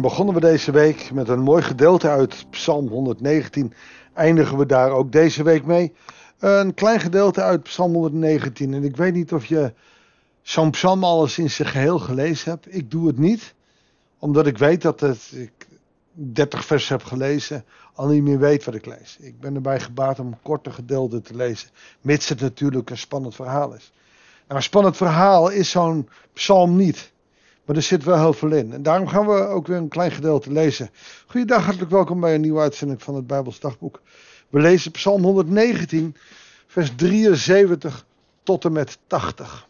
Dan begonnen we deze week met een mooi gedeelte uit Psalm 119. Eindigen we daar ook deze week mee. Een klein gedeelte uit Psalm 119. En ik weet niet of je zo'n psalm alles in zijn geheel gelezen hebt. Ik doe het niet, omdat ik weet dat het, ik 30 versen heb gelezen, al niet meer weet wat ik lees. Ik ben erbij gebaat om korte gedeelten te lezen, mits het natuurlijk een spannend verhaal is. Nou, een spannend verhaal is zo'n psalm niet. Maar er zit wel heel veel in. En daarom gaan we ook weer een klein gedeelte lezen. Goeiedag, hartelijk welkom bij een nieuwe uitzending van het Bijbels Dagboek. We lezen Psalm 119, vers 73 tot en met 80.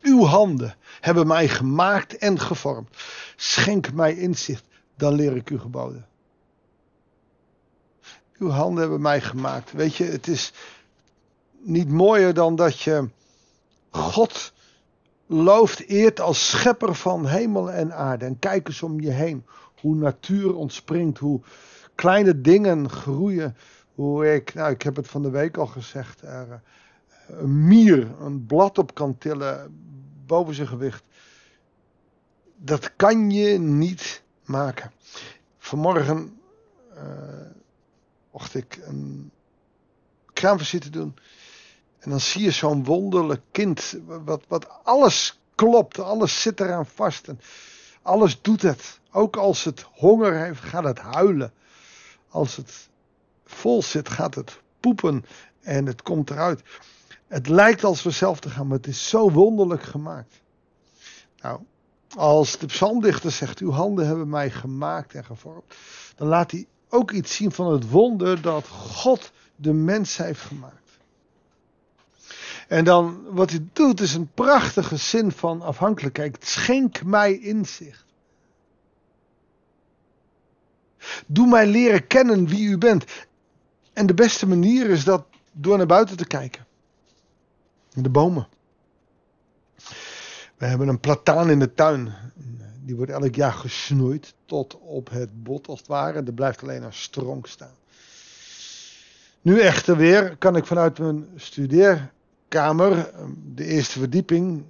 Uw handen hebben mij gemaakt en gevormd. Schenk mij inzicht, dan leer ik u geboden. Uw handen hebben mij gemaakt. Weet je, het is niet mooier dan dat je God looft, eert als schepper van hemel en aarde. En kijk eens om je heen. Hoe natuur ontspringt, hoe kleine dingen groeien. Hoe ik, nou ik heb het van de week al gezegd, er een mier een blad op kan tillen boven zijn gewicht. Dat kan je niet maken. Vanmorgen uh, mocht ik een kraamvisite doen. En dan zie je zo'n wonderlijk kind, wat, wat alles klopt, alles zit eraan vast. En alles doet het. Ook als het honger heeft, gaat het huilen. Als het vol zit, gaat het poepen en het komt eruit. Het lijkt als vanzelf te gaan, maar het is zo wonderlijk gemaakt. Nou, als de psalmdichter zegt, uw handen hebben mij gemaakt en gevormd, dan laat hij ook iets zien van het wonder dat God de mens heeft gemaakt. En dan wat hij doet is een prachtige zin van afhankelijkheid. Schenk mij inzicht. Doe mij leren kennen wie u bent. En de beste manier is dat door naar buiten te kijken. De bomen. We hebben een plataan in de tuin. Die wordt elk jaar gesnoeid tot op het bot als het ware. Er blijft alleen een stronk staan. Nu echter weer kan ik vanuit mijn studeer kamer, ehm, de eerste verdieping,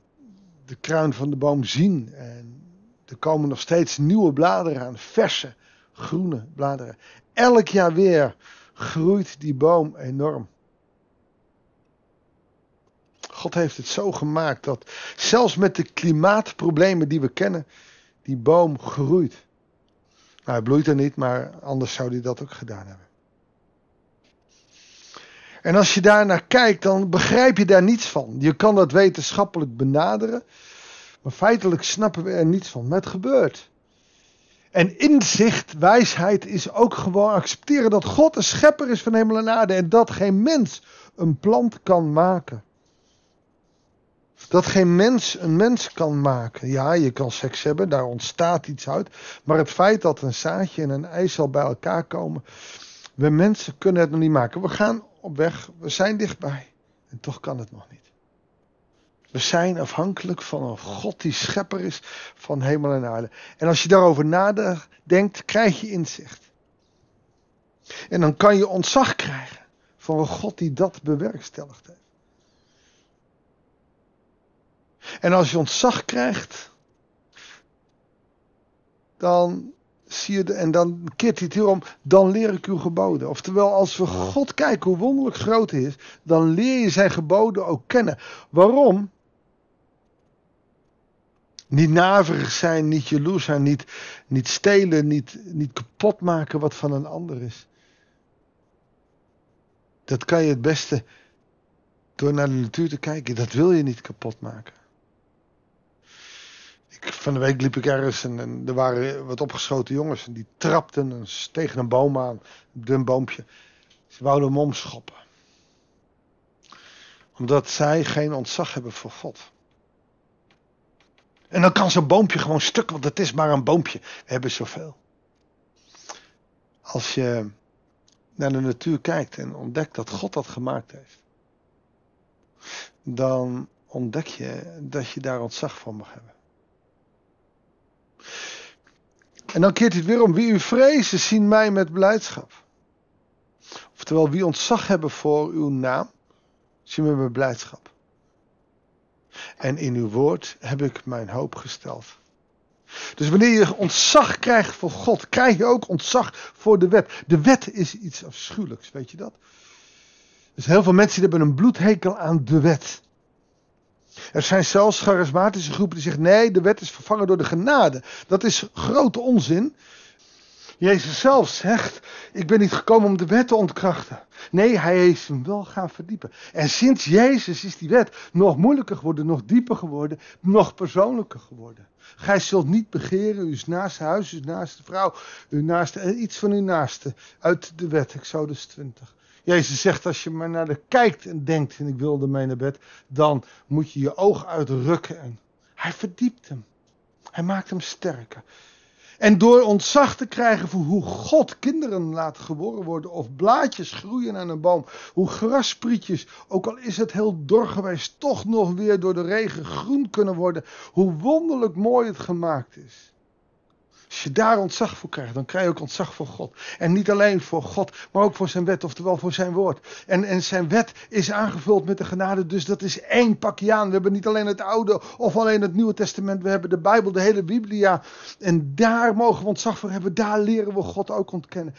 de kruin van de boom zien. En er komen nog steeds nieuwe bladeren aan, verse, groene bladeren. Elk jaar weer groeit die boom enorm. God heeft het zo gemaakt dat zelfs met de klimaatproblemen die we kennen, die boom groeit. Nou, hij bloeit er niet, maar anders zou hij dat ook gedaan hebben. En als je daar naar kijkt, dan begrijp je daar niets van. Je kan dat wetenschappelijk benaderen, maar feitelijk snappen we er niets van. Maar het gebeurt. En inzicht, wijsheid is ook gewoon accepteren dat God een schepper is van hemel en aarde en dat geen mens een plant kan maken. Dat geen mens een mens kan maken. Ja, je kan seks hebben, daar ontstaat iets uit. Maar het feit dat een zaadje en een ei zal bij elkaar komen. We mensen kunnen het nog niet maken. We gaan weg. We zijn dichtbij. En toch kan het nog niet. We zijn afhankelijk van een God die schepper is van hemel en aarde. En als je daarover nadenkt, krijg je inzicht. En dan kan je ontzag krijgen van een God die dat bewerkstelligd heeft. En als je ontzag krijgt, dan zie je, de, en dan keert hij het hier om, dan leer ik uw geboden. Oftewel, als we God kijken hoe wonderlijk groot hij is, dan leer je zijn geboden ook kennen. Waarom? Niet naverig zijn, niet jaloers zijn, niet, niet stelen, niet, niet kapot maken wat van een ander is. Dat kan je het beste door naar de natuur te kijken. Dat wil je niet kapot maken van de week liep ik ergens en, en, er waren wat opgeschoten jongens. En die trapten tegen een boom aan. Een dun boompje. Ze wouden hem omschoppen. Omdat zij geen ontzag hebben voor God. En dan kan zo'n boompje gewoon stuk, want het is maar een boompje. We hebben zoveel. Als je naar de natuur kijkt en ontdekt dat God dat gemaakt heeft. Dan ontdek je dat je daar ontzag voor mag hebben. En dan keert hij het weer om. Wie u vrezen, zien mij met blijdschap. Oftewel, wie ontzag hebben voor uw naam, zien mij met blijdschap. En in uw woord heb ik mijn hoop gesteld. Dus wanneer je ontzag krijgt voor God, krijg je ook ontzag voor de wet. De wet is iets afschuwelijks, weet je dat? Dus heel veel mensen hebben een bloedhekel aan de wet. Er zijn zelfs charismatische groepen die zeggen: nee, de wet is vervangen door de genade. Dat is grote onzin. Jezus zelf zegt: Ik ben niet gekomen om de wet te ontkrachten. Nee, hij heeft hem wel gaan verdiepen. En sinds Jezus is die wet nog moeilijker geworden, nog dieper geworden, nog persoonlijker geworden. Gij zult niet begeren uw naaste huis, uw naaste vrouw, uw naaste, eh, iets van uw naaste uit de wet, Exodus 20. Jezus zegt, als je maar naar de kijkt en denkt, en ik wilde mee naar bed, dan moet je je oog uitrukken. En hij verdiept hem. Hij maakt hem sterker. En door ontzag te krijgen voor hoe God kinderen laat geboren worden, of blaadjes groeien aan een boom, hoe grasprietjes, ook al is het heel dor toch nog weer door de regen groen kunnen worden, hoe wonderlijk mooi het gemaakt is. Als je daar ontzag voor krijgt, dan krijg je ook ontzag voor God. En niet alleen voor God, maar ook voor zijn wet, oftewel voor zijn woord. En, en zijn wet is aangevuld met de genade, dus dat is één pakje aan. We hebben niet alleen het Oude of alleen het Nieuwe Testament, we hebben de Bijbel, de hele Biblia. En daar mogen we ontzag voor hebben, daar leren we God ook ontkennen,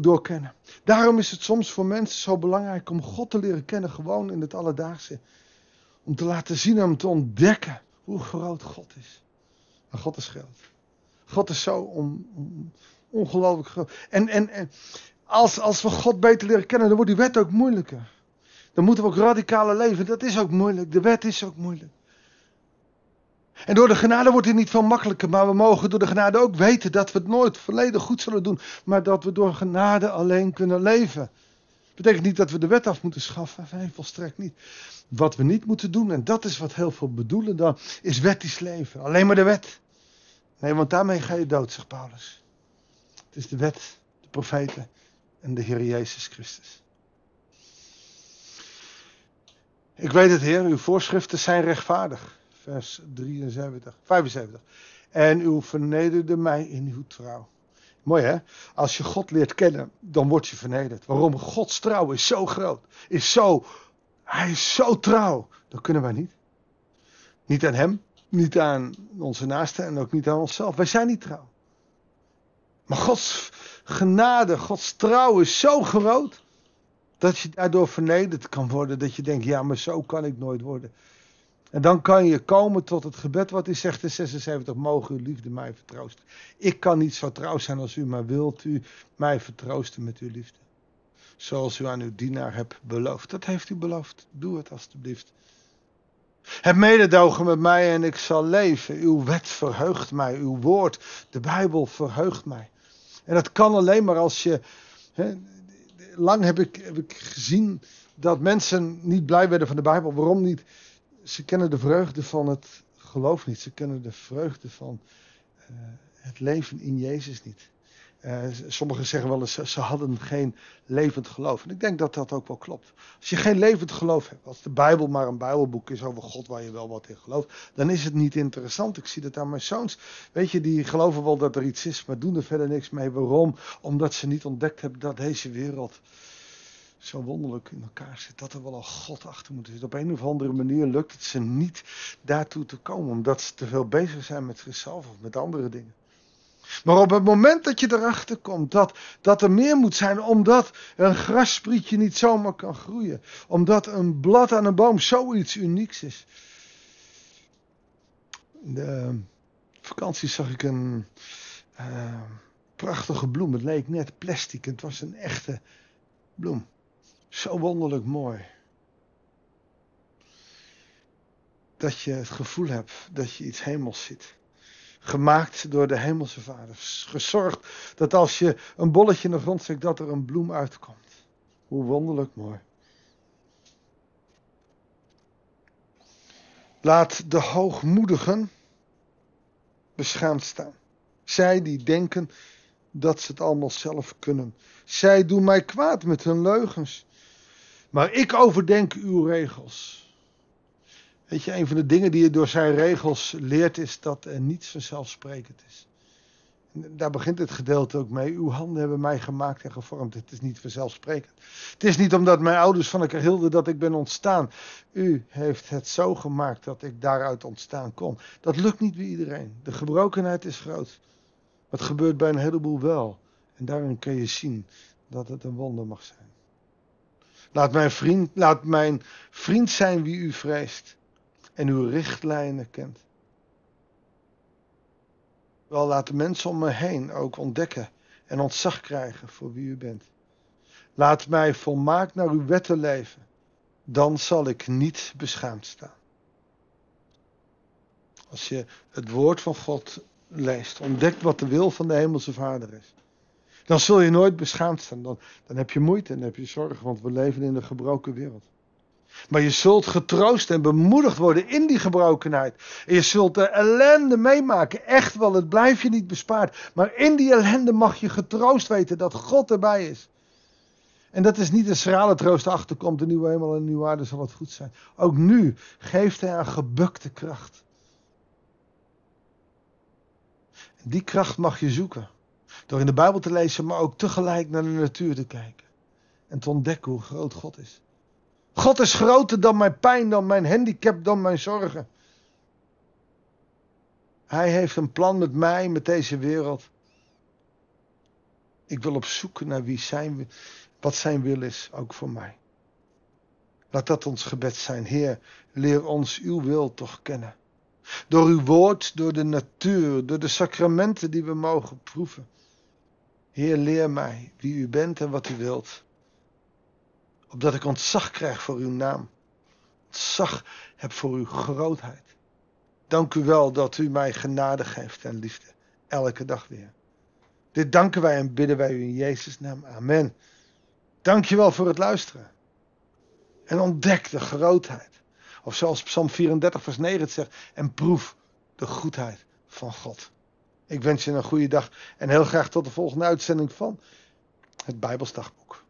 doorkennen. Daarom is het soms voor mensen zo belangrijk om God te leren kennen, gewoon in het alledaagse. Om te laten zien, om te ontdekken hoe groot God is. Maar God is groot. God is zo ongelooflijk groot. En, en, en als, als we God beter leren kennen, dan wordt die wet ook moeilijker. Dan moeten we ook radicale leven. Dat is ook moeilijk. De wet is ook moeilijk. En door de genade wordt het niet veel makkelijker. Maar we mogen door de genade ook weten dat we het nooit volledig goed zullen doen. Maar dat we door genade alleen kunnen leven. Betekent niet dat we de wet af moeten schaffen. Nee, volstrekt niet. Wat we niet moeten doen, en dat is wat heel veel bedoelen dan, is wettisch leven. Alleen maar de wet. Nee, want daarmee ga je dood, zegt Paulus. Het is de wet, de profeten en de Heer Jezus Christus. Ik weet het, Heer, uw voorschriften zijn rechtvaardig. Vers 73, 75. En u vernederde mij in uw trouw. Mooi hè? Als je God leert kennen, dan word je vernederd. Waarom? Gods trouw is zo groot. Is zo, hij is zo trouw. Dat kunnen wij niet. Niet aan hem, niet aan onze naasten en ook niet aan onszelf. Wij zijn niet trouw. Maar Gods genade, Gods trouw is zo groot. Dat je daardoor vernederd kan worden. Dat je denkt, ja, maar zo kan ik nooit worden. En dan kan je komen tot het gebed wat hij zegt in 76. Mogen uw liefde mij vertroosten. Ik kan niet zo trouw zijn als u, maar wilt u mij vertroosten met uw liefde. Zoals u aan uw dienaar hebt beloofd. Dat heeft u beloofd. Doe het alstublieft. Heb mededogen met mij en ik zal leven. Uw wet verheugt mij. Uw woord, de Bijbel, verheugt mij. En dat kan alleen maar als je. lang heb ik, ik gezien dat mensen niet blij werden van de Bijbel. Waarom niet? Ze kennen de vreugde van het geloof niet. Ze kennen de vreugde van uh, het leven in Jezus niet. Uh, sommigen zeggen wel eens, ze hadden geen levend geloof. En ik denk dat dat ook wel klopt. Als je geen levend geloof hebt, als de Bijbel maar een Bijbelboek is over God waar je wel wat in gelooft, dan is het niet interessant. Ik zie dat aan mijn zoons. Weet je, die geloven wel dat er iets is, maar doen er verder niks mee. Waarom? Omdat ze niet ontdekt hebben dat deze wereld zo wonderlijk in elkaar zit. Dat er wel een God achter moet zitten. Op een of andere manier lukt het ze niet daartoe te komen, omdat ze te veel bezig zijn met zichzelf of met andere dingen. Maar op het moment dat je erachter komt dat, dat er meer moet zijn, omdat een grassprietje niet zomaar kan groeien, omdat een blad aan een boom zoiets unieks is. In de vakantie zag ik een uh, prachtige bloem. Het leek net plastic, het was een echte bloem. Zo wonderlijk mooi. Dat je het gevoel hebt dat je iets hemels ziet gemaakt door de hemelse vader. Gezorgd dat als je een bolletje in de grond zet, dat er een bloem uitkomt. Hoe wonderlijk mooi. Laat de hoogmoedigen beschaamd staan. Zij die denken dat ze het allemaal zelf kunnen. Zij doen mij kwaad met hun leugens. Maar ik overdenk uw regels. Weet je, een van de dingen die je door zijn regels leert is dat er niets vanzelfsprekend is. Daar begint het gedeelte ook mee. Uw handen hebben mij gemaakt en gevormd. Het is niet vanzelfsprekend. Het is niet omdat mijn ouders van elkaar hielden dat ik ben ontstaan. U heeft het zo gemaakt dat ik daaruit ontstaan kon. Dat lukt niet bij iedereen. De gebrokenheid is groot. Wat gebeurt bij een heleboel wel. En daarin kun je zien dat het een wonder mag zijn. Laat mijn vriend, laat mijn vriend zijn wie u vreest en uw richtlijnen kent. Wel, laat de mensen om me heen ook ontdekken en ontzag krijgen voor wie u bent. Laat mij volmaakt naar uw wetten leven, dan zal ik niet beschaamd staan. Als je het woord van God leest, ontdekt wat de wil van de Hemelse Vader is, dan zul je nooit beschaamd staan. Dan, dan heb je moeite en heb je zorgen, want we leven in een gebroken wereld. Maar je zult getroost en bemoedigd worden in die gebrokenheid. En je zult de ellende meemaken. Echt wel, het blijft je niet bespaard. Maar in die ellende mag je getroost weten dat God erbij is. En dat is niet een schrale troost achterkomt, de nieuwe hemel en de nieuwe aarde zal het goed zijn. Ook nu geeft hij een gebukte kracht. Die kracht mag je zoeken. Door in de Bijbel te lezen, maar ook tegelijk naar de natuur te kijken. En te ontdekken hoe groot God is. God is groter dan mijn pijn, dan mijn handicap, dan mijn zorgen. Hij heeft een plan met mij, met deze wereld. Ik wil op zoek naar wie zijn, wat zijn wil is, ook voor mij. Laat dat ons gebed zijn. Heer, leer ons uw wil toch kennen. Door uw woord, door de natuur, door de sacramenten die we mogen proeven. Heer, leer mij wie u bent en wat u wilt opdat ik ontzag krijg voor uw naam. Ontzag heb voor uw grootheid. Dank u wel dat u mij genade geeft en liefde. Elke dag weer. Dit danken wij en bidden wij u in Jezus' naam. Amen. Dank je wel voor het luisteren. En ontdek de grootheid. Of zoals Psalm 34, vers 9 het zegt. En proef de goedheid van God. Ik wens je een goede dag en heel graag tot de volgende uitzending van het Bijbelsdagboek.